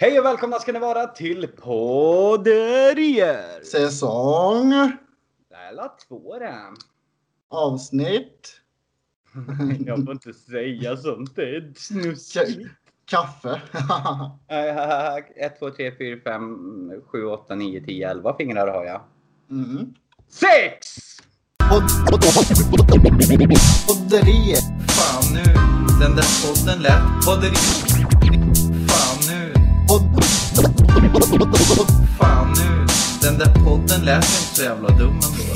Hej och välkomna ska ni vara till Podderier! Säsong. Alla två det. Avsnitt. Jag får inte säga sånt. Det är snuskigt. Kaffe. 1, 2, 3, 4, 5, 7, 8, 9, 10, 11 fingrar har jag. Mm. Sex! Podderier. Fan nu, den där podden lät podderi. Fan nu, den där podden lät inte så jävla dum ändå.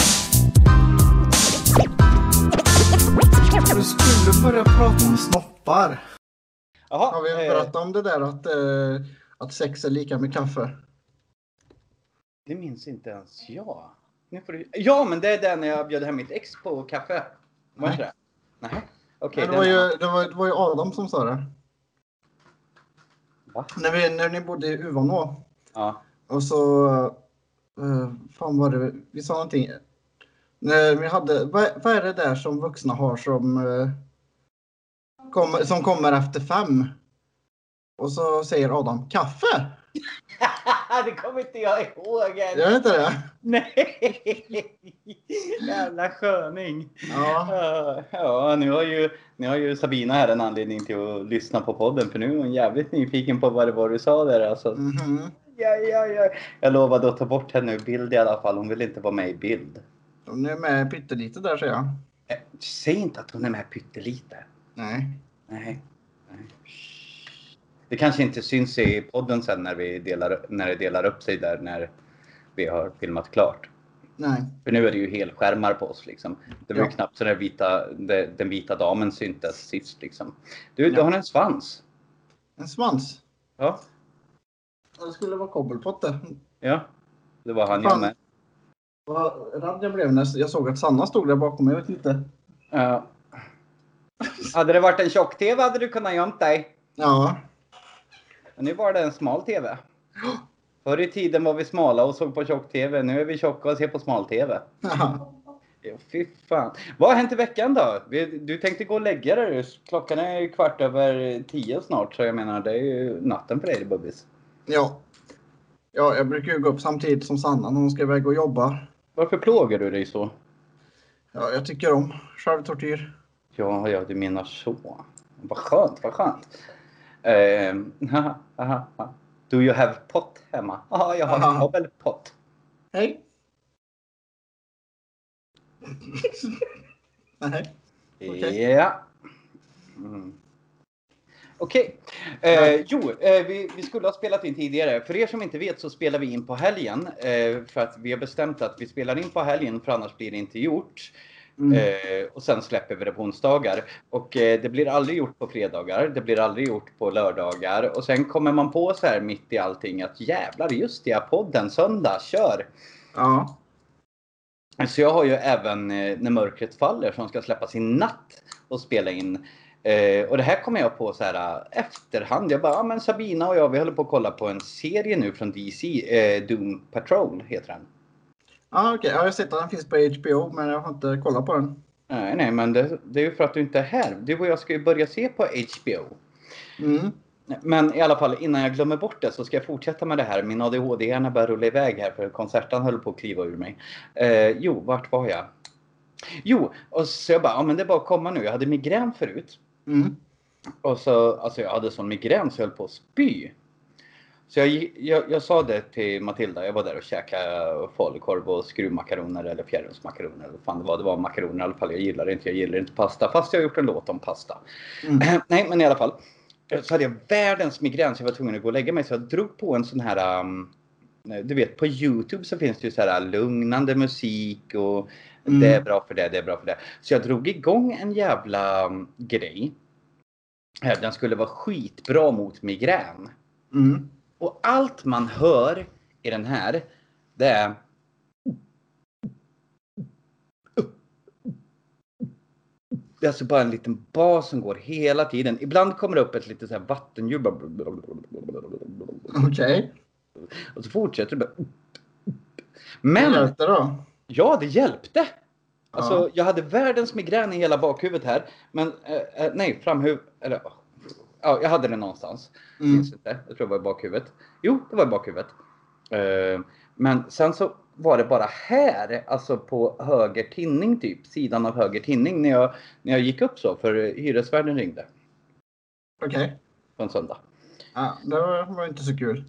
Du skulle börja prata om snoppar. Jaha, Har vi eh, pratat om det där att, eh, att sex är lika med kaffe? det minns inte ens jag. Nu får du... Ja, men det är den när jag bjöd hem mitt ex på kaffe. Var inte det? Nej. Okej. Nej, det, var ju, det, var, det var ju Adam som sa det. Va? När, vi, när ni bodde i Uvanå. Ja. Och så... Uh, fan var det vi sa någonting. När vi hade, vad, vad är det där som vuxna har som, eh, kommer, som kommer efter fem? Och så säger Adam kaffe. det kommer inte jag ihåg än. Jag vet inte det. Nej! Jävla sköning. Ja. Ja, nu har, ju, nu har ju Sabina här en anledning till att lyssna på podden för nu är hon jävligt nyfiken på vad det var du sa där alltså. Mhm. Ja, ja, ja. Jag lovade att ta bort henne ur bild i alla fall. Hon vill inte vara med i bild. Hon är med pyttelite där säger jag. Eh, Säg inte att hon är med pyttelite. Nej. Nej. Nej. Det kanske inte syns i podden sen när, vi delar, när det delar upp sig där när vi har filmat klart. Nej. För nu är det ju helskärmar på oss liksom. Det var ju Ja. knappt så den vita, den vita damen syntes sist liksom. Du, du Ja. har en svans. En svans. Ja. Det skulle vara det. Ja. Det var han jag med. Vad rädd jag blev när jag såg att Sanna stod där bakom mig. Jag vet inte. Ja. Hade det varit en tjock-tv hade du kunnat gömt dig. Ja. Men nu var det en smal tv. Förr i tiden var vi smala och såg på tjock-tv. Nu är vi tjocka och ser på smal-tv. Ja, fy fan. Vad har hänt i veckan då? Du tänkte gå och lägga dig. Klockan är ju kvart över tio snart. Så jag menar, det är ju natten för dig Bubbis. ja. Ja, jag brukar ju gå upp samtidigt som Sanna när hon ska iväg och jobba. Varför plågar du dig så? Ja, jag tycker om självtortyr. Ja, ja, du menar så. Vad skönt, vad skönt. Haha. Do you have pot hemma? Ja, jag har en Aha. kobbelpott. Hej. Nej. Okej. Ja. Mm. Okej. Eh, jo, eh, vi, vi skulle ha spelat in tidigare. För er som inte vet så spelar vi in på helgen. Eh, för att vi har bestämt att vi spelar in på helgen för annars blir det inte gjort. Mm. Eh, och sen släpper vi det på onsdagar. Och eh, det blir aldrig gjort på fredagar. Det blir aldrig gjort på lördagar. Och sen kommer man på så här mitt i allting att jävlar, just det, podden söndag, kör! Ja. Så jag har ju även eh, När mörkret faller som ska släppas i natt och spela in. Eh, och det här kommer jag på så här eh, efterhand. Jag bara, ja men Sabina och jag vi håller på att kolla på en serie nu från DC. Eh, Doom Patrol heter den. Ja, okej. Ja, jag har sett att den finns på HBO, men jag har inte kollat på den. Nej, nej, men det, det är ju för att du inte är här. Du och jag ska ju börja se på HBO. Mm. Men i alla fall innan jag glömmer bort det så ska jag fortsätta med det här. Min ADHD-hjärna börjar rulla iväg här för konserten höll på att kliva ur mig. Eh, jo, vart var jag? Jo, och så jag bara, ja men det är bara att komma nu. Jag hade migrän förut. Mm. Och så, alltså jag hade sån migrän så jag höll på att spy. Så jag, jag, jag sa det till Matilda, jag var där och käkade falukorv och skruvmakaroner eller fjärrumsmakaroner eller fan det var. Det var makaroner i alla fall. Jag gillar det inte, jag gillar inte pasta. Fast jag har gjort en låt om pasta. Mm. Nej, men i alla fall. Så hade jag världens migrän så jag var tvungen att gå och lägga mig. Så jag drog på en sån här... Um, du vet, på Youtube så finns det ju så här lugnande musik och Mm. det är bra för det, det är bra för det. Så jag drog igång en jävla um, grej. Eh, Den skulle vara skitbra mot migrän. Mm. Och allt man hör i den här, det är... Det är alltså bara en liten bas som går hela tiden. Ibland kommer det upp ett litet så här vattenljud. Okej. Och så fortsätter det. Men... Men Hjälpte då? ja, det hjälpte. Alltså, Ja. jag hade världens migrän i hela bakhuvudet här. Men, eh, eh, nej, framhuvud... Eller, ja, jag hade det någonstans. Mm. Minns inte. Jag tror det var i bakhuvudet. Jo, det var i bakhuvudet. Eh, men sen så var det bara här, alltså på höger tinning typ, sidan av höger tinning när jag, när jag gick upp så, för hyresvärden ringde Okej. på en söndag. Ja, det var, var inte så kul.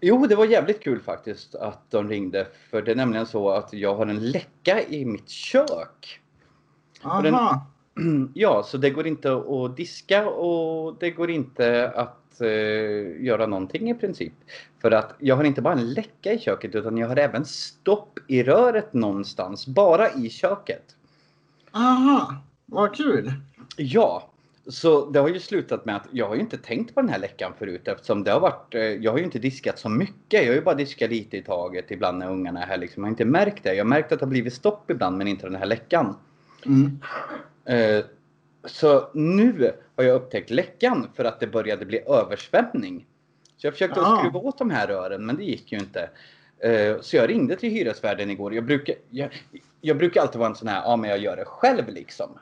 Jo, det var jävligt kul faktiskt att de ringde. För det är nämligen så att jag har en läcka i mitt kök. den- Aha. Ja, så det går inte att diska och det går inte att eh, göra någonting i princip. För att jag har inte bara en läcka i köket utan jag har även stopp i röret någonstans, bara i köket. Aha. Vad kul. Ja, så det har ju slutat med att jag har ju inte tänkt på den här läckan förut eftersom det har varit, eh, jag har ju inte diskat så mycket. Jag har ju bara diskat lite i taget ibland när ungarna är här liksom. Jag har inte märkt det. Jag har märkt att det har blivit stopp ibland men inte den här läckan. Mm. Eh, Så nu har jag upptäckt läckan för att det började bli översvämning. Så jag försökte Ah. skruva åt de här rören men det gick ju inte. Eh, Så jag ringde till hyresvärden igår. Jag brukar, jag, jag brukar alltid vara en sån här, ja men jag gör det själv liksom.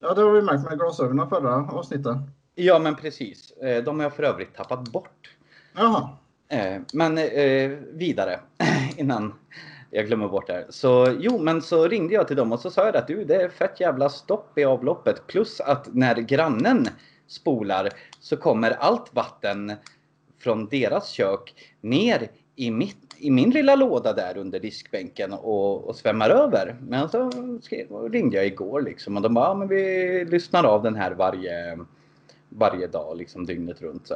Ja, det har vi märkt med glasögonen förra avsnittet. Ja men precis. Eh, De har jag för övrigt tappat bort. Jaha. Men vidare innan jag glömmer bort det här. Så jo, men så ringde jag till dem och så sa jag att du, det är fett jävla stopp i avloppet. Plus att när grannen spolar så kommer allt vatten från deras kök ner i, mitt, i min lilla låda där under diskbänken och, och svämmar över. Men så skrev, ringde jag igår liksom och de bara, ja, men vi lyssnar av den här varje, varje dag liksom dygnet runt. Så.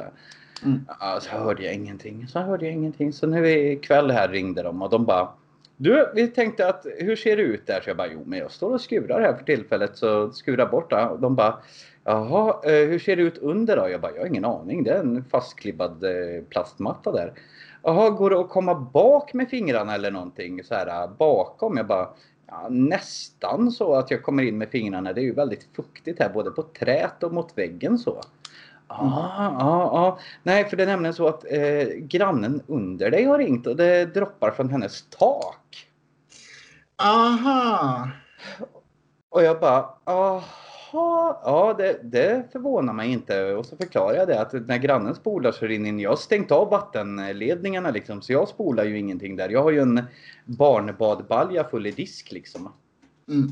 Mm. Ja, så hörde jag ingenting. Så hörde jag ingenting. Så nu ikväll här ringde de och de bara du, vi tänkte att hur ser det ut där? Så jag bara, jo men jag står och skurar här för tillfället så skura bort det. Och de bara Jaha, eh, hur ser det ut under då? Jag bara, jag har ingen aning. Det är en fastklibbad eh, plastmatta där. Jaha, går det att komma bak med fingrarna eller någonting så här eh, bakom? Jag bara Ja, nästan så att jag kommer in med fingrarna. Det är ju väldigt fuktigt här både på trät och mot väggen så. Ja, ja, ja. Nej, för det är nämligen så att eh, grannen under dig har ringt och det droppar från hennes tak. Aha. Och jag bara, aha, ja det, det förvånar mig inte. Och så förklarar jag det att när grannen spolar så rinner in. Jag har stängt av vattenledningarna liksom så jag spolar ju ingenting där. Jag har ju en barnbadbalja full i disk liksom. Mm.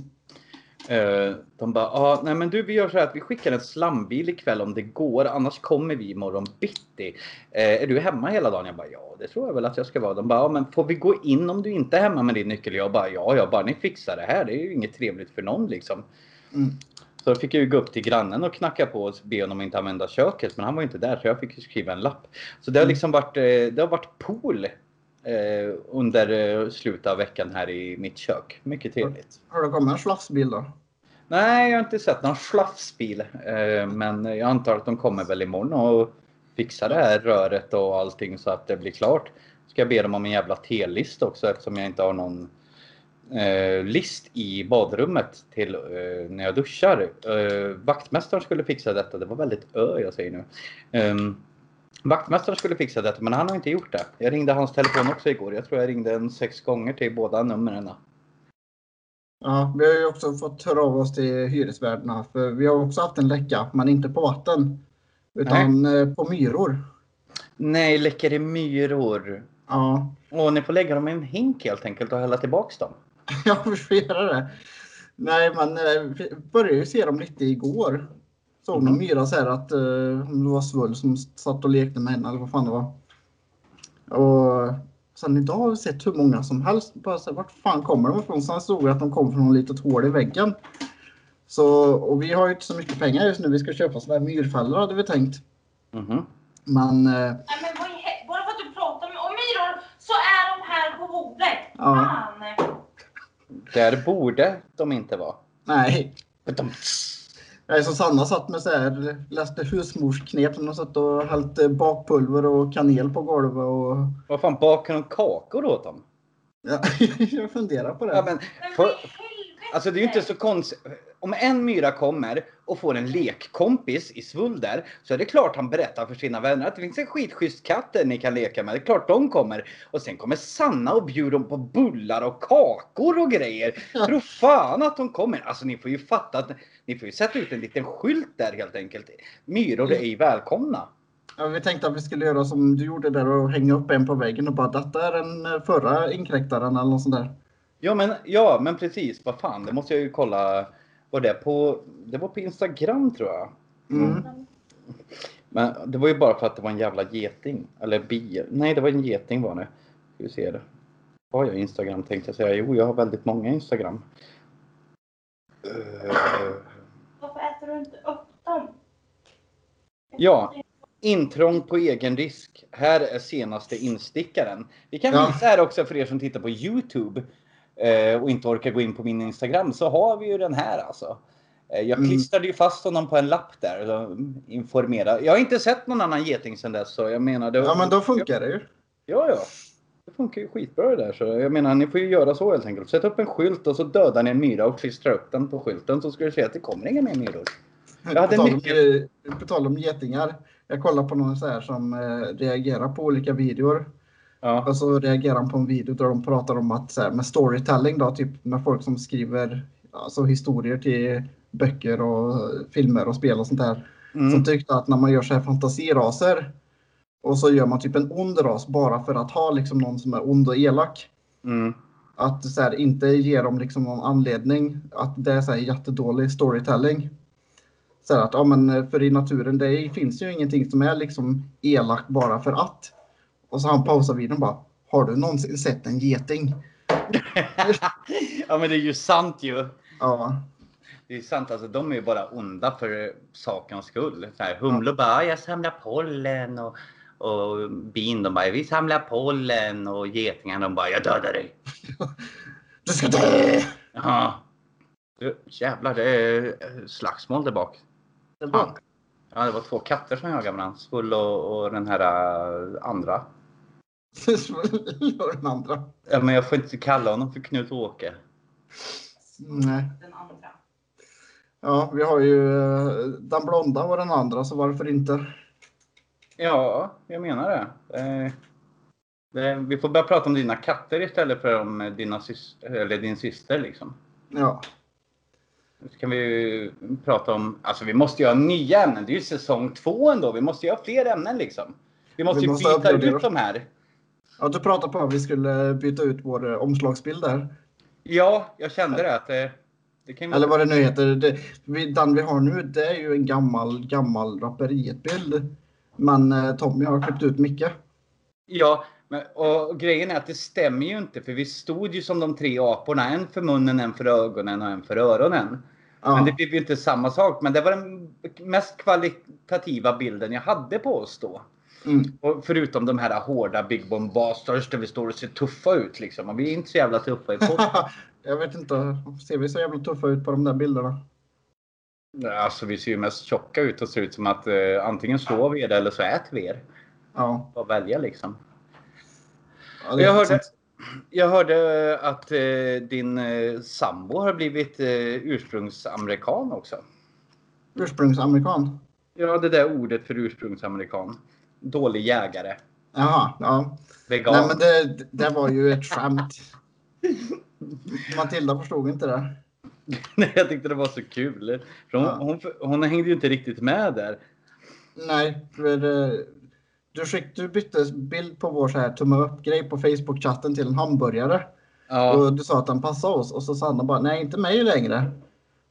Eh, De bara, ah, nej men du vi gör så här att vi skickar en slambil ikväll om det går, annars kommer vi imorgon bitti. Eh, är du hemma hela dagen? Jag bara, ja det tror jag väl att jag ska vara. De bara, ah, men får vi gå in om du inte är hemma med din nyckel? Jag bara, ja, ja, bara ni fixar det här. Det är ju inget trevligt för någon liksom. Mm. Så fick jag ju gå upp till grannen och knacka på och be honom inte använda köket. Men han var ju inte där så jag fick skriva en lapp. Så det har Mm. liksom varit, eh, det har varit pool eh, under eh, slutet av veckan här i mitt kök. Mycket trevligt. Har det kommit en slafsbil då? Nej, jag har inte sett någon slafsbil. Eh, Men jag antar att de kommer väl imorgon och fixar det här röret och allting så att det blir klart. Ska jag be dem om en jävla telist också eftersom jag inte har någon eh, list i badrummet till eh, när jag duschar. Eh, vaktmästaren skulle fixa detta. Det var väldigt ö jag säger nu. Um, vaktmästaren skulle fixa detta men han har inte gjort det. Jag ringde hans telefon också igår. Jag tror jag ringde en sex gånger till båda numren. Ja, vi har ju också fått höra av oss till hyresvärdarna. För vi har också haft en läcka, men inte på vatten. Utan eh, på myror. Nej, läcker det myror? Ja, Och ni får lägga dem i en hink helt enkelt och hälla tillbaks dem. jag får göra det. Nej, men eh, vi började ju se dem lite igår. Såg någon myra så här att eh, om det var Svull som satt och lekte med henne eller vad fan det var. Och sen idag har vi sett hur många som helst. Bara så här, vart fan kommer de ifrån? Sen stod det att de kom från något litet hål i väggen. Så, och vi har ju inte så mycket pengar just nu. Vi ska köpa sådana här myrfällor hade vi tänkt. Mhm. Men eh, Nej, men vad i bara för att du pratar om om myror så är de här på bordet. Ja. Fan! Där borde de inte vara. nej. Är som Sanna satt med så här, läste husmorsknep som de satt och hällt bakpulver och kanel på golvet och Vad fan, bakar de kakor åt dem? ja, jag funderar på det. Ja, men, för, Alltså det är ju inte så konstigt. Om en myra kommer och får en lekkompis i Svulder så är det klart han berättar för sina vänner att det finns en skitschysst katt ni kan leka med. Det är klart de kommer. Och sen kommer Sanna och bjuder dem på bullar och kakor och grejer. Tro fan att de kommer. Alltså ni får ju fatta att ni får ju sätta ut en liten skylt där helt enkelt. Myror är ej välkomna. Ja, vi tänkte att vi skulle göra som du gjorde där och hänga upp en på väggen och bara detta är den eh, förra inkräktaren eller något sånt där. Ja men, ja men precis, vad fan det måste jag ju kolla. Vad det på, det var på Instagram tror jag. Mm. Men det var ju bara för att det var en jävla geting. Eller bi. Nej det var en geting var det. Ska vi se det. Har jag Instagram tänkte jag säga. Jo jag har väldigt många Instagram. Eh, Varför äter du inte upp dem? Ja. Intrång på egen risk. Här är senaste instickaren. Vi kan Ja. visa här också för er som tittar på Youtube eh, och inte orkar gå in på min Instagram så har vi ju den här alltså. Eh, jag Mm. klistrade ju fast honom på en lapp där och informerade. Jag har inte sett någon annan geting sedan dess så jag menar. Det, Ja men då funkar det ju. Ja, ja. Det funkar ju skitbra det där. Så jag menar, ni får ju göra så helt enkelt. Sätt upp en skylt och så dödar ni en myra och klistrar upp den på skylten så ska du se att det kommer inga mer myror. Jag hade på, tal om, mycket- på tal om getingar. Jag kollar på någon så här som eh, reagerar på olika videor. Ja. Och så reagerar han på en video där de pratar om att så här, med storytelling då, typ med folk som skriver alltså, historier till böcker och filmer och spel och sånt där. Mm. Som tyckte att när man gör så här fantasiraser och så gör man typ en ond ras bara för att ha liksom någon som är ond och elak. Mm. Att så här, inte ge dem liksom någon anledning. Att det är så här jättedålig storytelling. Så här att, ja men för i naturen det finns ju ingenting som är liksom elak bara för att. Och så han pausar videon bara, har du någonsin sett en geting? ja men det är ju sant ju. Ja, Det är sant, alltså de är ju bara onda för sakens skull. Så här, humlor bara, jag samlar pollen och, och bin de bara, vi samlar pollen och getingar de bara, jag dödar dig. du ska dö! Ja. Du, Jävlar, det är eh, slagsmål där bak. Det är bra. Ja, det var två katter som jagade varandra. Skull och, och den här äh, andra. Gör den andra. Ja, men jag får inte kalla honom för Knut-Åke. Nej. Den andra. Ja, vi har ju eh, den blonda och den andra, så varför inte? Ja, jag menar det. Eh, det. Vi får börja prata om dina katter istället för om dina sys- eller din syster liksom. Ja. Nu kan vi ju prata om, alltså vi måste ju ha nya ämnen. Det är ju säsong två ändå. Vi måste ju ha fler ämnen liksom. Vi måste Vi ju måste byta uppgradera. ut de här. Ja, du pratade på att vi skulle byta ut vår eh, omslagsbild där. Ja, jag kände det att det, det kan Eller vad det nu heter. Det, den vi har nu, det är ju en gammal, gammal Raperiet-bild. Men eh, Tommy har klippt ut mycket. Ja, men, och grejen är att det stämmer ju inte för vi stod ju som de tre aporna. En för munnen, en för ögonen och en för öronen. Ja. Men det blev ju inte samma sak. Men det var den mest kvalitativa bilden jag hade på oss då. Mm. Och förutom de här hårda Big Bomb Basters där vi står och ser tuffa ut liksom. Vi är inte så jävla tuffa i på. jag vet inte, ser vi så jävla tuffa ut på de där bilderna? Alltså vi ser ju mest tjocka ut och ser ut som att eh, antingen slår vi er eller så äter vi er. Ja. Bara välja liksom. ja Jag hörde, jag hörde att eh, din eh, sambo har blivit eh, ursprungsamerikan också. Ursprungsamerikan. Ja, det där ordet för ursprungsamerikan. Dålig jägare. Jaha, ja. Vegan. Nej men det, det var ju ett skämt. Matilda förstod inte det. Nej, jag tyckte det var så kul. För hon, Ja. hon, hon hängde ju inte riktigt med där. Nej, för eh, du, skick, du bytte bild på vår så här tumme upp-grej på Facebook-chatten till en hamburgare. Ja, Och du sa att den passade oss och så sa Sanna bara nej inte mig längre.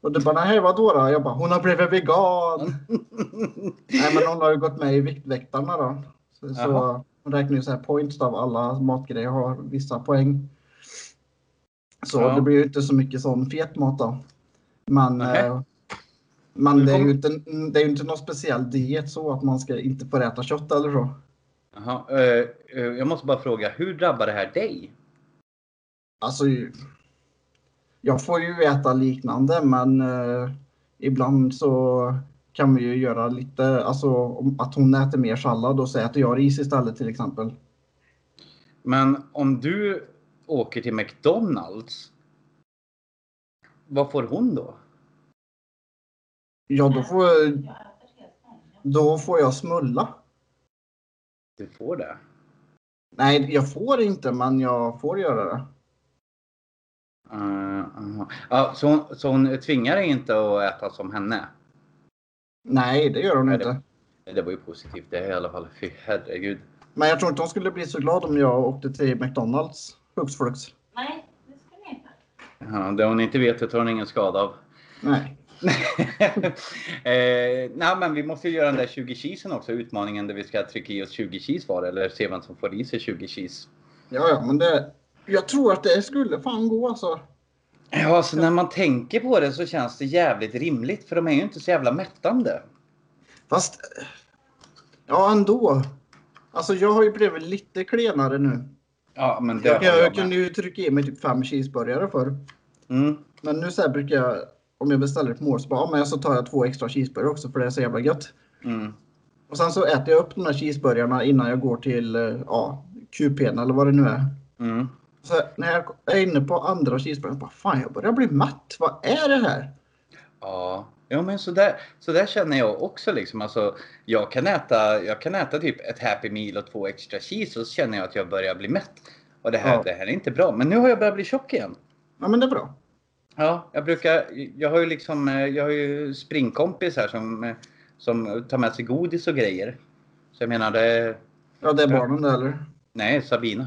Och du bara nej vadå då? Jag bara hon har blivit vegan. nej men hon har ju gått med i Viktväktarna då. Så, så hon räknar ju så här points av alla matgrejer har vissa poäng. Så Ja. det blir ju inte så mycket sån fet mat då. Men, eh, men det är, ju inte, det är ju inte någon speciell diet så att man ska inte få äta kött eller så. Jaha, eh, eh, jag måste bara fråga, hur drabbar det här dig? Alltså, jag får ju äta liknande men eh, ibland så kan vi ju göra lite, alltså att hon äter mer sallad och så äter jag ris istället till exempel. Men om du åker till McDonalds vad får hon då? Ja, då får, då får jag smulla. Du får det? Nej, jag får inte, men jag får göra det. Uh, uh. Så, hon, så hon tvingar dig inte att äta som henne? Nej, det gör hon Nej, inte. Det, det var ju positivt det i alla fall. Fy herregud. Men jag tror inte hon skulle bli så glad om jag åkte till McDonalds hux flux. Nej, det ska ni inte. Ja, det hon inte vet det tar hon ingen skada av. Nej. eh, nej, men vi måste ju göra den där 20 cheesen också. Utmaningen där vi ska trycka i oss 20 cheese var eller se vem som får i sig 20 cheese. Ja, ja, men det... Jag tror att det skulle fan gå alltså. Ja, så när man tänker på det så känns det jävligt rimligt för de är ju inte så jävla mättande. Fast... Ja, ändå. Alltså jag har ju blivit lite klenare nu. Ja, men det Jag, jag, jag kunde ju trycka i mig typ fem cheeseburgare förr. Mm. Men nu så här brukar jag, om jag beställer ett mål, så bara, ja, men så tar jag två extra cheeseburgare också för det är så jävla gött. Mm. Och sen så äter jag upp de här cheeseburgarna innan jag går till, eh, ja, QP'n eller vad det nu är. Mm. Så när jag är inne på andra cheeseburgaren, bara fan jag börjar bli mätt. Vad är det här? Ja, ja men så där, så där känner jag också liksom. Alltså, jag, kan äta, jag kan äta typ ett Happy Meal och två extra cheese och så känner jag att jag börjar bli mätt. Och det här, Ja. det här är inte bra. Men nu har jag börjat bli tjock igen. Ja men det är bra. Ja, jag brukar, jag har ju liksom, jag har ju springkompis här som, som tar med sig godis och grejer. Så jag menar det, Ja det är barnen det eller? nej Sabina.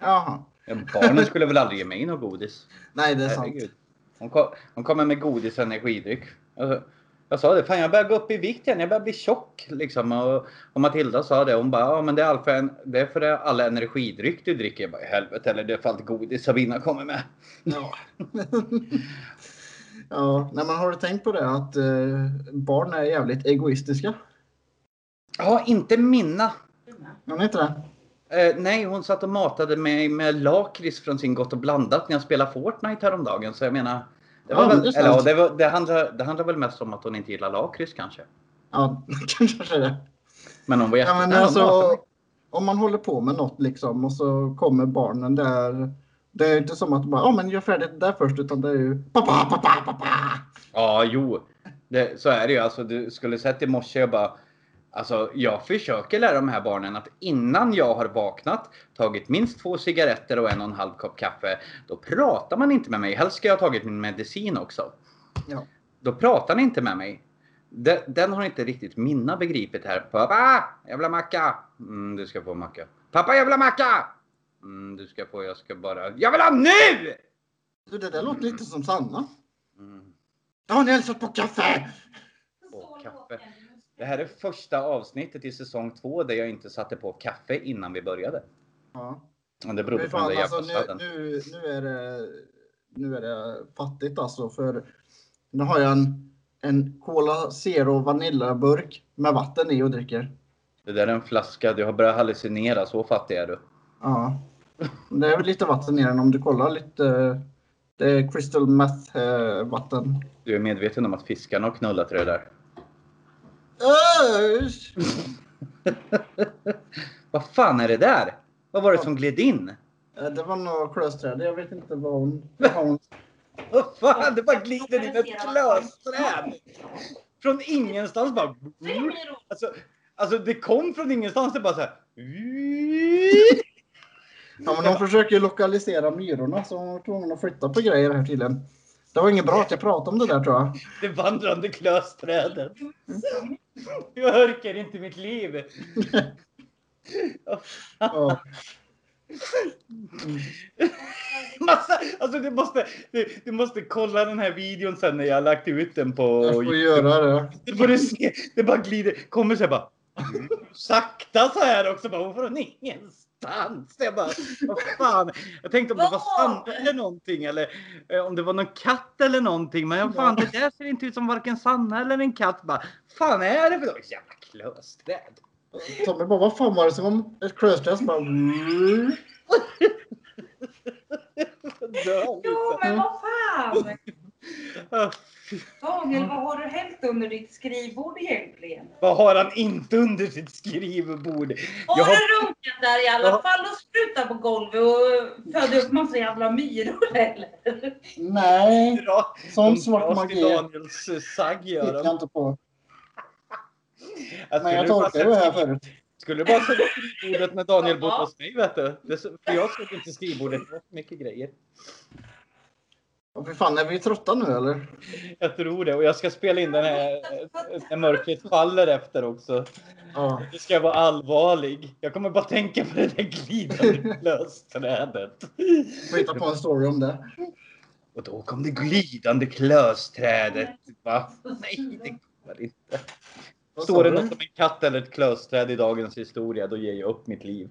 Jaha. Ja, Barnen skulle väl aldrig ge mig något godis. Nej det är sant. Herregud. Hon, kom, hon kommer med godis och energidryck. Jag, jag sa det, fan jag börjar gå upp i vikt igen, jag börjar bli tjock. Liksom. Och, och Matilda sa det, hon bara, ja men det är, all för en, det är för all energidryck du dricker. Jag bara, helvete, eller det är för allt godis Sabina kommer med. Ja. ja, nej, men har tänkt på det att eh, barn är jävligt egoistiska? Ja, inte mina. Är ni inte det? Eh, nej, hon satt och matade mig med lakrits från sin Gott och blandat när jag spelade Fortnite häromdagen. Så jag menar, det, var Ja, väl, det eller, ja, det, var, det, handlar, det handlar väl mest om att hon inte gillar lakrits kanske. Ja, kanske det. Men hon var Ja, men hon matade alltså, om man håller på med något liksom och så kommer barnen där. Det är inte som att bara, ja men gör färdigt det där först utan det är ju pappa, pappa, pappa. Ja, jo. Det, så är det ju. Alltså, du skulle sett i morse och bara... Alltså, jag försöker lära de här barnen att innan jag har vaknat, tagit minst två cigaretter och en och en halv kopp kaffe, då pratar man inte med mig. Helst ska jag ha tagit min medicin också. Ja. Då pratar ni inte med mig. Den, den har inte riktigt Minna begripit här. Pappa! Jag vill ha macka! Mm, du ska få macka. Pappa, jag vill ha macka! Mm, du ska få, jag ska bara... Jag vill ha nu! Du, det där låter lite som Sanna. Mm. Ja, ni hälsat på kaffe! Och kaffe. Det här är första avsnittet i säsong två där jag inte satte på kaffe innan vi började. Ja. Men det berodde på den där alltså, jävla nu, sladden. nu, nu, är det, nu är det fattigt alltså. För nu har jag en, en Cola Zero Vanilla-burk med vatten i och dricker. Det där är en flaska. Du har börjat hallucinera. Så fattig är du. Ja. Det är väl lite vatten i den om du kollar lite. Det är crystal meth eh. Du är medveten om att fiskarna har knullat det där. Usch! Vad fan är det där? Vad var det som gled in? Det var nog klösträd. Jag vet inte vad hon... Vad hon Vad fan, det bara glider in ett klösträd. Från ingenstans bara. Alltså, alltså det kom från ingenstans. Det bara så här. ja, men hon försöker lokalisera myrorna så hon var tvungen att flytta på grejer här tydligen. Det var inget bra att jag pratade om det där tror jag. Det vandrande klösträdet. Jag orkar inte mitt liv. Ja. Massa, alltså du måste, du, du måste kolla den här videon sen när jag har lagt ut den på Jag får göra det. Det får du se. Det bara glider. Kommer så här bara. Sakta så här också. Bara, från ingenstans. Jag bara, vad fan. Jag tänkte om det var Sanna eller någonting. Eller eh, om det var någon katt eller någonting. Men fan, det där ser inte ut som varken Sanna eller en katt. Bara, fan är det för något? Jävla klösträd. Tommy bara, vad fan var det som kom? Ett klösträd som bara... Jo, men vad fan! Daniel, vad har du hällt under ditt skrivbord egentligen? Vad har han inte under sitt skrivbord? Har Jag har- du runkat där i alla Ja. fall och sprutat där på golvet och födde upp massa jävla myror eller? Nej, sån svart magi Daniels eh, sagg gör jag de. inte på. Jag Men jag ju sett- här förut. Skulle du bara sätta skrivbordet när Daniel Ja. hos mig vet du. Det, för jag såg inte skrivbordet, det var mycket grejer. Och för fan, är vi trötta nu eller? Jag tror det och jag ska spela in den här när mörkret faller efter också. Ja. Det ska vara allvarlig. Jag kommer bara tänka på det där glidande klösträdet. Får hitta på en story om det. Och då kom det glidande klösträdet. Va? Nej, det går inte. Står det du? något om en katt eller ett klösträd i dagens historia, då ger jag upp mitt liv.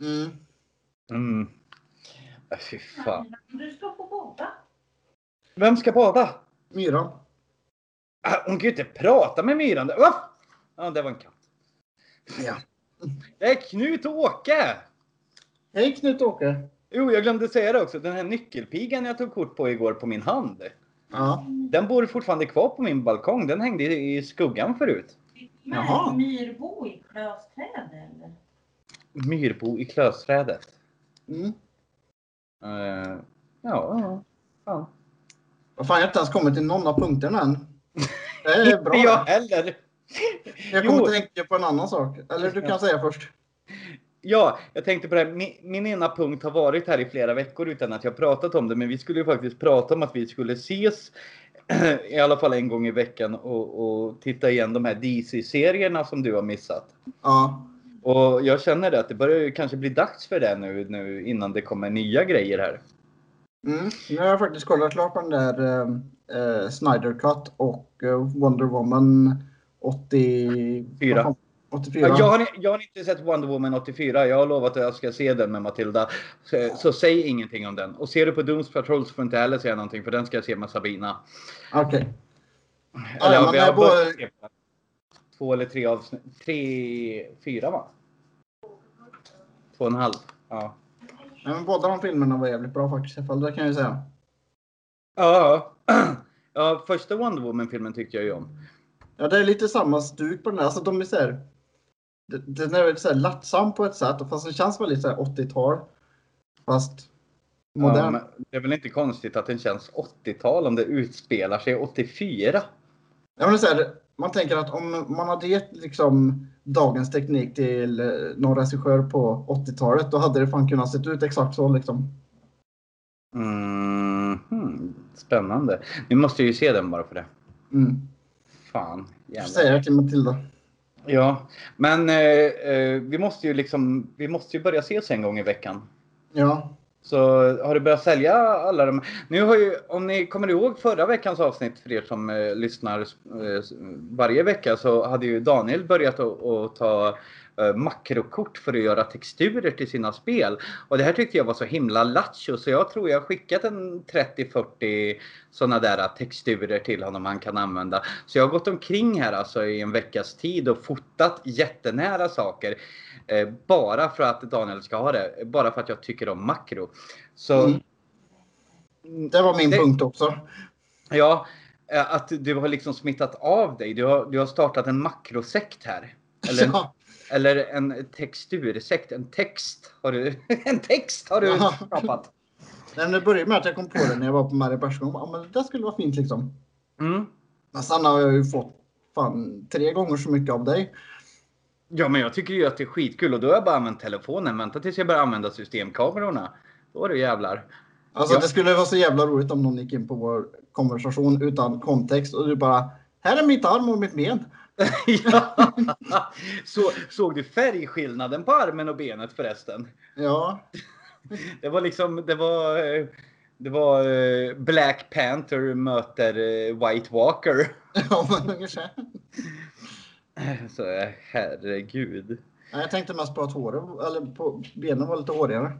Mm. Mm. Äh, Fy fan. Du ska få bada. Vem ska bada? Myran. Ah, Hon kan ju inte prata med myran. Va? Ja, det var en katt. Ja. Det är Knut och Åke! Hej Knut-Åke. Jo, jag glömde säga det också. Den här nyckelpigan jag tog kort på igår på min hand. Ja. Den bor fortfarande kvar på min balkong. Den hängde i skuggan förut. Men Jaha. myrbo i klösträd eller? Myrbo i klösträdet. Mm. Uh, ja, ja. Vad fan, jag har inte ens kommit till någon av punkterna än. Det är bra. Jag heller. Jag kommer att tänka på en annan sak. Eller du kan säga först. Ja, jag tänkte på det. här. Min, min ena punkt har varit här i flera veckor utan att jag pratat om det. Men vi skulle ju faktiskt prata om att vi skulle ses i alla fall en gång i veckan och, och titta igen de här DC-serierna som du har missat. Ja. Och jag känner det att det börjar ju kanske bli dags för det nu, nu innan det kommer nya grejer här. Mm. Nu har jag faktiskt kollat klart på den där eh, eh, Snyder Cut och eh, Wonder Woman 80... Fyra. vad fan, 84. Ja, Jag har, jag har inte sett Wonder Woman 84. Jag har lovat att jag ska se den med Matilda. Så, så säg ingenting om den. Och ser du på Dooms Patrol så får inte heller säga någonting för den ska jag se med Sabina. Okej. Eller ja, vi har både-. Två eller tre avsnitt. Tre, fyra va? Två och en halv. Ja. Ja, men båda de filmerna var jävligt bra faktiskt. i alla fall, Det kan jag ju säga. Ja, ja första Wonder Woman-filmen tyckte jag ju om. Ja, det är lite samma stuk på den här. Alltså, de är så här, den är väldigt så här lättsam på ett sätt. och Fast den känns så här 80-tal. Fast Ja, modern. men det är väl inte konstigt att den känns 80-tal om det utspelar sig 84. Ja, men så här, man tänker att om man hade gett liksom dagens teknik till eh, någon regissör på 80-talet, då hade det fan kunnat se ut exakt så liksom. Mm, hmm, spännande. Nu måste jag ju se den bara för det. Mm. Fan. Jag Jävlar. säger det till Matilda. Ja, men eh, eh, vi måste ju liksom, vi måste ju börja ses en gång i veckan. Ja. Så har du börjat sälja alla de Nu har ju, om ni kommer ihåg förra veckans avsnitt för er som eh, lyssnar eh, varje vecka så hade ju Daniel börjat att ta makrokort för att göra texturer till sina spel. Och det här tyckte jag var så himla lattjo så jag tror jag har skickat en 30-40 sådana där texturer till honom han kan använda. Så jag har gått omkring här alltså i en veckas tid och fotat jättenära saker. Eh, bara för att Daniel ska ha det. Bara för att jag tycker om makro. Så Mm. Det var min Det- punkt också. ja, eh, att du har liksom smittat av dig. Du har, du har startat en makrosekt här. Eller, Ja. Eller en textursekt. En text har du, en text har du Ja. skapat. Nej, det började med att jag kom på det när jag var på Persson. Ja, men det skulle vara fint liksom. Mm. Men sen har jag ju fått fan tre gånger så mycket av dig. Ja, men jag tycker ju att det är skitkul och då har jag bara använt telefonen. Vänta tills jag börjar använda systemkamerorna. Då är det jävlar. Alltså Ja. det skulle vara så jävla roligt om någon gick in på vår konversation utan kontext och du bara Här är mitt arm och mitt ben. Ja. Så, såg du färgskillnaden på armen och benet förresten? Ja, Det var liksom, det var, det var eh, Black Panther möter eh, White Walker. ja men ungefär. Så eh, herregud. Jag tänkte mest på att håret, eller på benen var lite hårigare.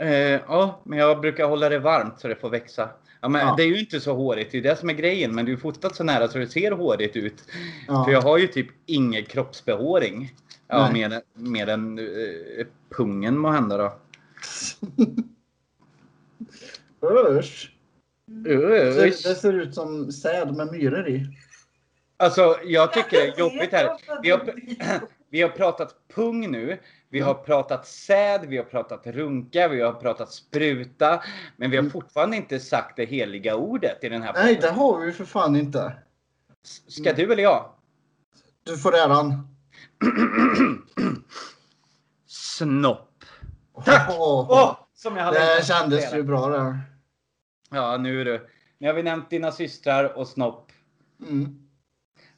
Eh, ja, men jag brukar hålla det varmt så det får växa. Ja, men Ja. Det är ju inte så hårigt, det är det som är grejen. Men du är fotat så nära så det ser hårigt ut. Ja. För jag har ju typ ingen kroppsbehåring. Ja, mer, än- mer än eh, pungen må hända då. Usch. Det, det Usch. ser ut som säd med myror i. Alltså, jag tycker det är jobbigt här. Vi har, vi har pratat pung nu. Vi har pratat säd, vi har pratat runka, vi har pratat spruta. Men vi har Mm. fortfarande inte sagt det heliga ordet i den här Nej, podden. det har vi ju för fan inte. Ska du eller jag? Du får äran. Snopp. Tack! Åh, Åh, som jag hade det kändes ju bra där. Ja, nu är du. Nu har vi nämnt dina systrar och snopp. Mm.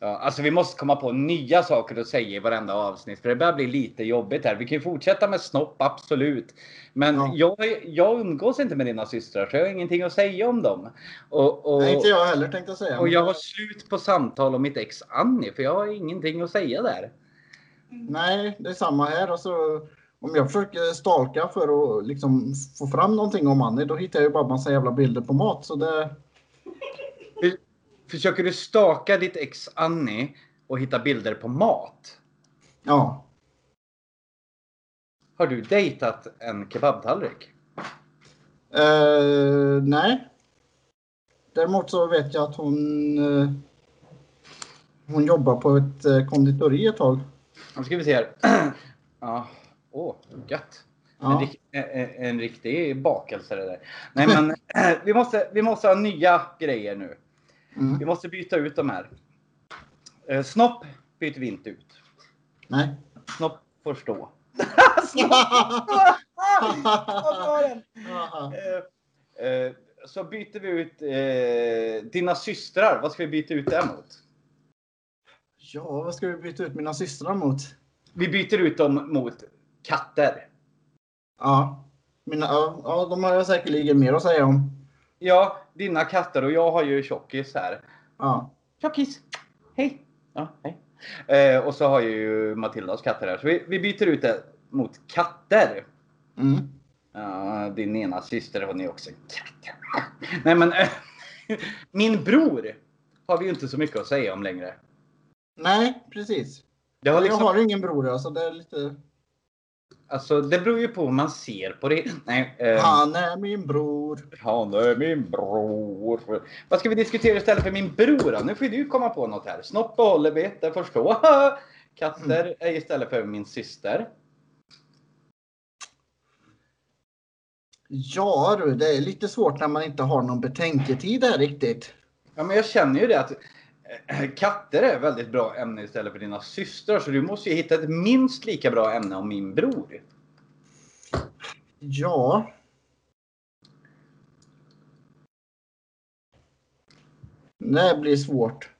Ja, alltså vi måste komma på nya saker att säga i varenda avsnitt. För det börjar bli lite jobbigt här. Vi kan ju fortsätta med snopp, absolut. Men Ja. jag, jag umgås inte med dina systrar, så jag har ingenting att säga om dem. Och, och, Nej, inte jag heller tänkte jag säga. och jag har slut på samtal om mitt ex Annie, för jag har ingenting att säga där. Nej, det är samma här. Alltså, om jag försöker stalka för att liksom få fram någonting om Annie, då hittar jag ju bara massa jävla bilder på mat. Så det... Försöker du staka ditt ex Annie och hitta bilder på mat? Ja. Har du dejtat en kebabtallrik? Eh, nej. Däremot så vet jag att hon, eh, hon jobbar på ett eh, konditori ett tag. Nu ska vi se här. ja, åh, gött. En, Ja. rik- en, en riktig bakelse det där. Nej men vi måste, vi måste ha nya grejer nu. Mm. Vi måste byta ut de här. Eh, snopp byter vi inte ut. Nej. Snopp får stå. Eh, eh, så byter vi ut eh, dina systrar. Vad ska vi byta ut det mot? Ja, vad ska vi byta ut mina systrar mot? Vi byter ut dem mot katter. Ja, mina, ja, ja, de har jag säkerligen mer att säga om. Ja, dina katter och jag har ju tjockis här. Ja. Tjockis! Hej! Ja, hej. Eh, och så har jag ju Matildas katter här. Så vi, vi byter ut det mot katter. Mm. Ja, din ena syster hon är också en katt. Nej men min bror har vi ju inte så mycket att säga om längre. Nej, precis. Har Jag liksom, har ingen bror, alltså det är lite... alltså, det beror ju på hur man ser på det. Nej, eh, Han är min bror. han är min bror. Vad ska vi diskutera istället för min bror då? Nu får du komma på något här. Snopp behåller vi, det förstår. Katter är istället för min syster. Ja du, det är lite svårt när man inte har någon betänketid där riktigt. Ja, men jag känner ju det att katter är ett väldigt bra ämne istället för dina systrar. Så du måste ju hitta ett minst lika bra ämne om min bror. Ja. Det blir svårt.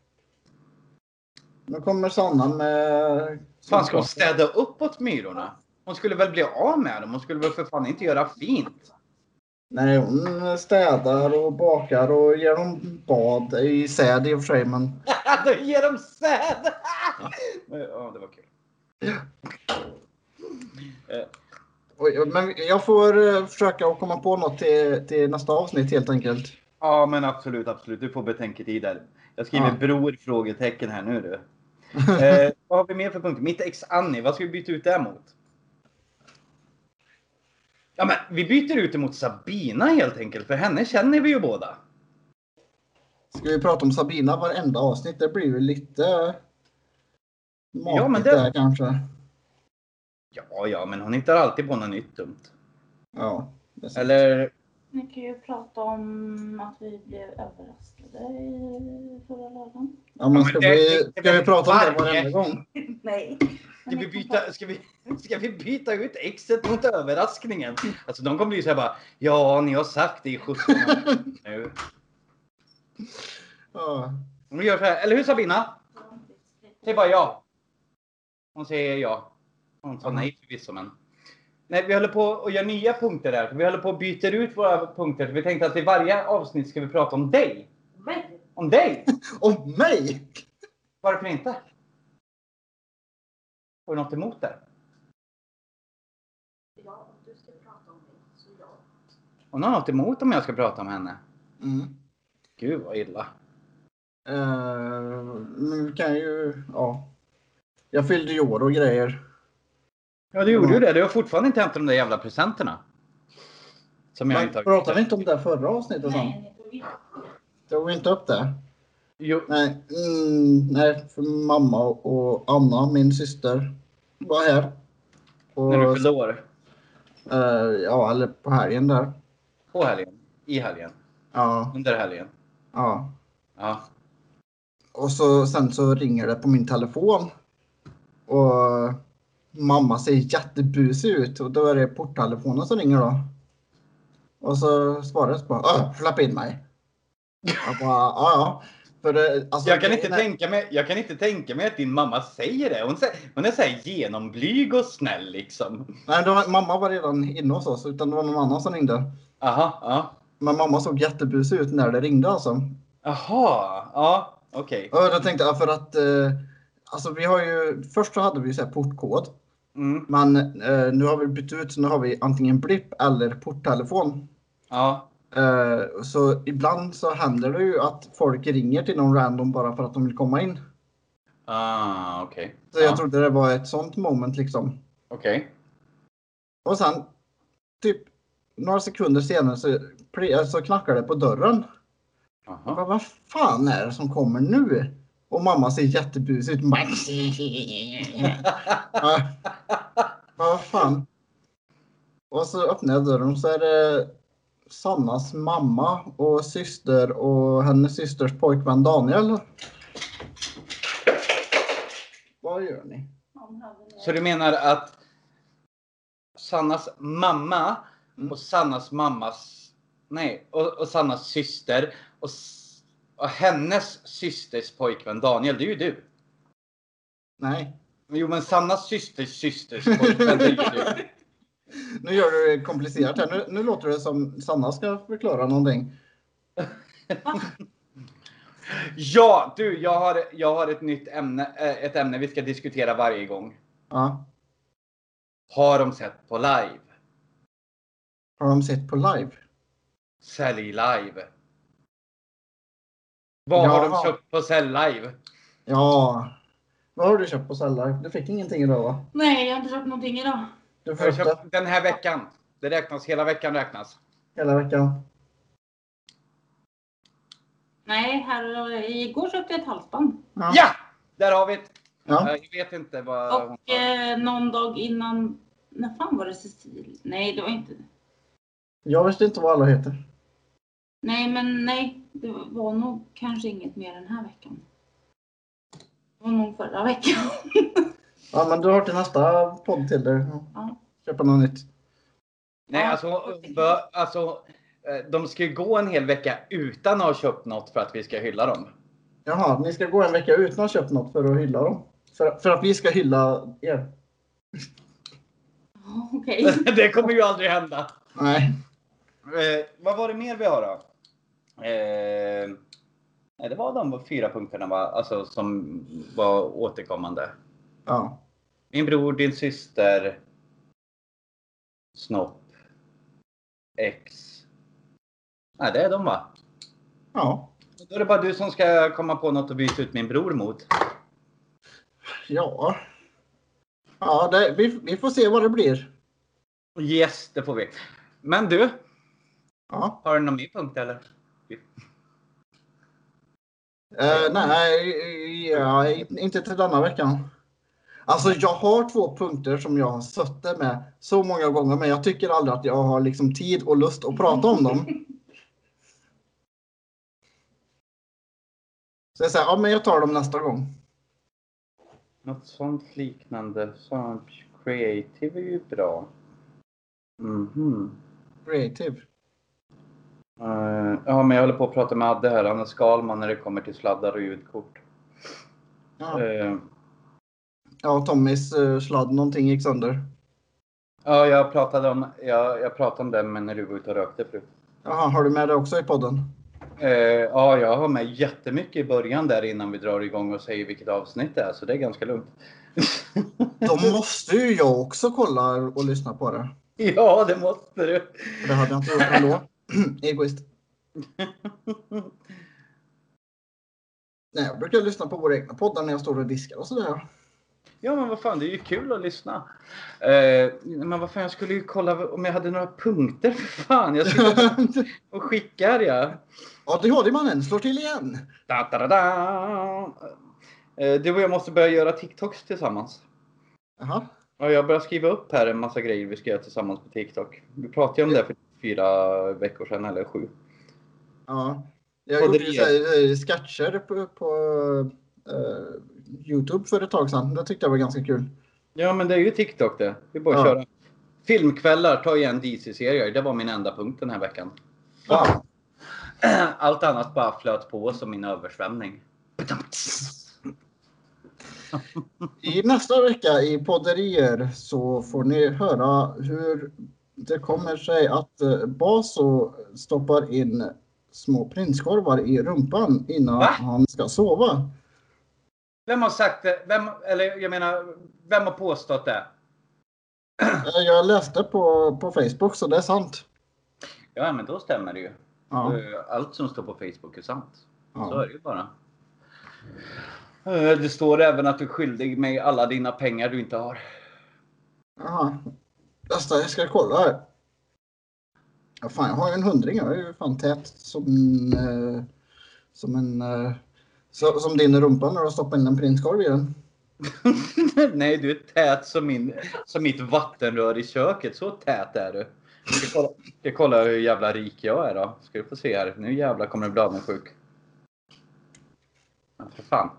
Nu kommer Sanna med... Fan, ska hon städa upp åt myrorna? Hon skulle väl bli av med dem? Hon skulle väl för fan inte göra fint? Nej, hon städar och bakar och ger dem bad i säd i och för sig, men... Då ger dem säd! ja, det var kul. Eh, Men jag får eh, försöka komma på något till, till nästa avsnitt helt enkelt. Ja, men absolut, absolut. Du får betänketid där. Jag skriver Ja. bror? Frågetecken här nu du. Eh, vad har vi mer för punkter? Mitt ex Annie, vad ska vi byta ut det mot? Ja, men vi byter ut det mot Sabina helt enkelt, för henne känner vi ju båda. Ska vi prata om Sabina varenda avsnitt? Det blir ju lite... Ja, men det- där kanske. Ja, ja, men hon hittar alltid på något nytt dumt. Ja. det är. Eller, Ni kan ju prata om att vi blev överraskade i förra lördagen. Ja, men men ska, det- vi, det- ska vi prata om det varenda gång? Nej. ska vi, byta, ska, vi, ska vi byta ut exet mot överraskningen? Alltså de kommer bli såhär bara, ja, ni har sagt det i 17 år nu. Ja. Vi gör så här, eller hur Sabina? Säg bara ja. Hon säger ja. Hon sa nej förvisso men. Nej, vi håller på att göra nya punkter där. Vi håller på att byta ut våra punkter. Vi tänkte att i varje avsnitt ska vi prata om dig. Nej. Om dig! Om mig? Varför inte? Har du något emot det? Ja, du ska prata om mig. Så ja. Hon har något emot om jag ska prata om henne. Mm. Gud vad illa. Men vi kan ju... Ja. Jag fyllde ju år och grejer. Ja, du gjorde ju det. Du har fortfarande inte hämtat de där jävla presenterna. Som jag inte har pratade vi inte om det förra avsnittet? Nej, tog vi inte upp det? Jo, Nej, mm, nej för mamma och Anna, min syster, var här. Och, När du fyllde år? eh, ja, eller på helgen där. På helgen? I helgen? Ja, Under helgen? ja. Ja. Och så, sen så ringer det på min telefon. Och mamma ser jättebusig ut och då är det porttelefonen som ringer då. Och så svarar jag bara "Åh, släpp in mig. Jag bara ja ja. För det, alltså, Jag kan, inte grejen är- tänka mig, jag kan inte tänka mig att din mamma säger det. Hon, säger, hon är så här genomblyg och snäll liksom. Nej, var, mamma var redan inne hos oss utan det var någon annan som ringde. Aha, ja. Men mamma såg jättebusig ut när det ringde alltså. Jaha, ja, okej. Och då tänkte jag för att eh, alltså vi har ju först så hade vi så här portkod. Mm, Men eh, nu har vi bytt ut, så nu har vi antingen blipp eller porttelefon. ja. Eh, så ibland så händer det ju att folk ringer till någon random bara för att de vill komma in. Ah, okej. Så jag Ja, trodde det var ett sånt moment liksom. Okej. Och sen typ några sekunder senare så, pli- så knackar det på dörren. Jag Aha. bara, vad fan är det som kommer nu? Och mamma ser jättebusig ut. Ja, vad fan. Och så öppnar jag dörren och så är det Sannas mamma och syster och hennes systers pojkvän Daniel. Vad gör ni? Så du menar att Sannas mamma Mm. och Sannas mammas... Nej, och, och Sannas syster och, och hennes systers pojkvän Daniel, det är ju du. Nej, Jo, men Sannas systers systers pojkvän, det är ju du. nu gör du det komplicerat här. Nu, nu låter det som Sanna ska förklara någonting. Ja, du, jag har, jag har ett nytt ämne, eh, ett ämne vi ska diskutera varje gång. Ja. Har de sett på live? Har de sett på live? Sälj live. Vad har de köpt på Sälj live? Ja. Vad har du köpt på Sell Live? Du fick ingenting idag va? Nej, jag har inte köpt någonting idag. Du får Jag upp har köpt den här veckan. Det räknas, hela veckan räknas. hela veckan. Nej, här, igår köpte jag ett halsband. Ja. Ja! Där har vi det. Ja. Jag vet inte vad Och eh, någon dag innan, när fan var det Cecil? Nej, det var inte. Jag visste inte vad alla heter. Nej, men nej, det var nog kanske inget mer den här veckan. Det var nog förra veckan. Ja, men du har till nästa podd till dig. Ja. Köpa något nytt. Nej, alltså, alltså, eh, de ska ju gå en hel vecka utan att ha köpt något för att vi ska hylla dem. Jaha, ni ska gå en vecka utan att ha köpt något för att hylla dem. För, för att vi ska hylla er. Okej. det kommer ju aldrig hända. Nej. Eh, vad var det mer vi har då? Eh, det var de fyra punkterna va? Alltså, som var återkommande. Ja. Min bror, din syster, snopp, ex. Nej, det är de va? Ja. Då är det bara du som ska komma på något att byta ut min bror mot. Ja. Ja, det, vi, vi får se vad det blir. Yes, det får vi. Men du, Ja. har du någon mer punkt eller? Eh, nej, ja, inte till denna veckan. Alltså jag har två punkter som jag har suttit med så många gånger men jag tycker aldrig att jag har liksom tid och lust att prata om dem. Så jag säger, ja men jag tar dem nästa gång. Något sånt liknande. Sånt creative är ju bra. Mhm. Creative. Eh, ja, men jag håller på att prata med Adde här. Han är Skalman när det kommer till sladdar och ljudkort. Ja, Eh, ja Tommys uh, sladd någonting gick sönder. ja, jag pratade om, jag, jag pratade om det men när du var ute och rökte förut. Jaha, har du med det också i podden? Ja, jag har med jättemycket i början där innan vi drar igång och säger vilket avsnitt det är, så det är ganska lugnt. Då måste ju jag också kolla och lyssna på det. ja, det måste du. Det hade jag inte gjort ändå. Egoist. Nej, jag brukar lyssna på våra egna poddar när jag står och diskar och sådär. Ja, men vad fan, det är ju kul att lyssna. Eh, men vad fan, jag skulle ju kolla om jag hade några punkter för fan. Jag sitter och skickar ja. Ja, det har det mannen. Slår till igen. Da, da, da, da. Eh, du och jag måste börja göra TikToks tillsammans. Jaha. Ja, jag börjar skriva upp här en massa grejer vi ska göra tillsammans på TikTok. Vi pratade ju om det för fyra veckor sedan, eller sju. Ja. Jag gjorde det här, eh, sketcher på, på eh, Youtube för ett tag sedan. Det tyckte jag var ganska kul. Ja, men det är ju TikTok det. Vi bara Ja. köra. Filmkvällar, ta igen DC-serier. Det var min enda punkt den här veckan. Ja. Allt annat bara flöt på som min översvämning. I nästa vecka i podderier så får ni höra hur det kommer sig att eh, Baso stoppar in små prinskorvar i rumpan innan Va? han ska sova. Vem har sagt det? Vem, eller jag menar, vem har påstått det? Eh, Jag läste på, på Facebook så det är sant. Ja, men då stämmer det ju. Ja. Eh, Allt som står på Facebook är sant. Så Ja. är det ju bara. Det står även att du är skyldig mig alla dina pengar du inte har. Nästa, jag ska kolla här. Ja, fan, jag har ju en hundring. Jag är ju fan tät som, eh, som en... Eh, så, som din rumpa när du stoppar in en prinskorv i den. Nej, du är tät som, min, som mitt vattenrör i köket. Så tät är du. Ska kolla, ska kolla hur jävla rik jag är då. Ska du få se här. Nu jävlar kommer du bli avundsjuk. Ja, för fan.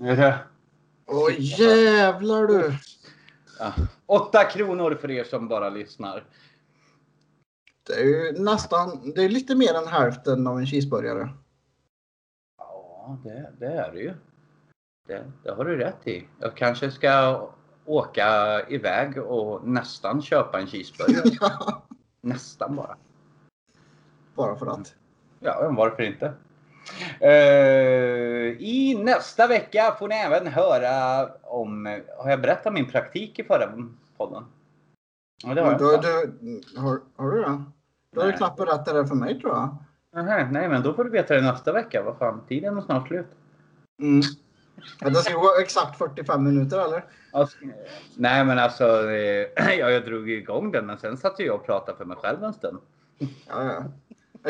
Är det Åh jävlar du! ja, åtta kronor för er som bara lyssnar. Det är ju nästan, det är lite mer än hälften av en cheeseburgare. Ja, det, det är det ju. Det, det har du rätt i. Jag kanske ska åka iväg och nästan köpa en cheeseburgare. nästan bara. Bara för att. Ja, varför inte? Eh, I nästa vecka får ni även höra om... Har jag berättat min praktik i förra podden? Ja, det har jag. Du, du, har, har du det? Du har Nej. knappt berättat det för mig tror jag. Nähä, nej, men då får du veta det nästa vecka. Vad fan, tiden är snart slut. Mm. Ja, det ska gå exakt 45 minuter eller? Alltså, nej, men alltså, eh, ja, jag drog igång den, men sen satt jag och pratade för mig själv en stund. Ja, ja.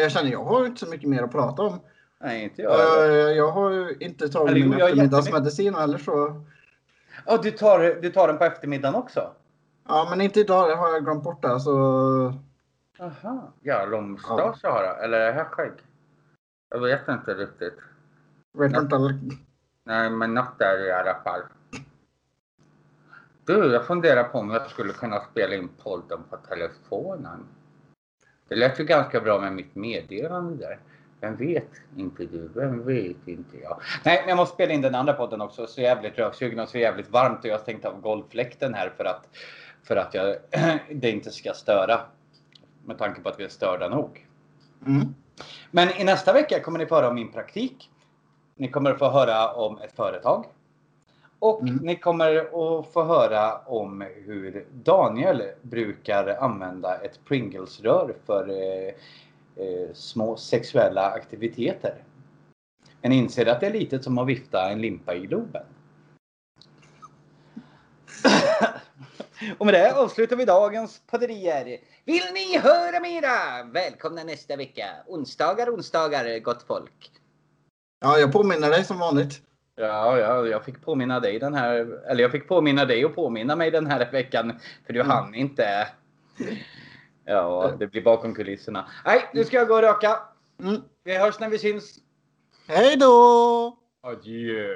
Jag känner jag har inte så mycket mer att prata om. Nej, inte jag. Eh, Jag har ju inte tagit Eller min jag eftermiddagsmedicin eller så. Ja, du tar, du tar den på eftermiddagen också? Ja, men inte idag. Det har jag glömt bort det. Så... Aha. Ja, lång mustasch har jag. Eller är det här skägg? Jag vet inte riktigt. Vet Ja. inte. Nej, men något är det i alla fall. Du, jag funderar på om jag skulle kunna spela in podden på telefonen. Det lät ju ganska bra med mitt meddelande där. Vem vet inte du? Vem vet inte jag? Nej, men jag måste spela in den andra podden också. Så jävligt röksugen och så jävligt varmt och jag har stängt av golvfläkten här för att, för att jag, det inte ska störa. Med tanke på att vi är störda nog. Mm. Men i nästa vecka kommer ni få höra om min praktik. Ni kommer att få höra om ett företag. Och Mm. ni kommer att få höra om hur Daniel brukar använda ett Pringles-rör för eh, små sexuella aktiviteter. Men inser att det är litet som att vifta en limpa i Globen. Och med det avslutar vi dagens podderier. Vill ni höra mera? Välkomna nästa vecka. Onsdagar, onsdagar, gott folk. Ja, jag påminner dig som vanligt. Ja, ja, jag fick påminna dig den här, eller jag fick påminna dig och påminna mig den här veckan. För du Mm. hann inte. Ja, det blir bakom kulisserna. Nej, nu ska jag gå och röka. Mm. Vi hörs när vi syns. Hej då! Adjö.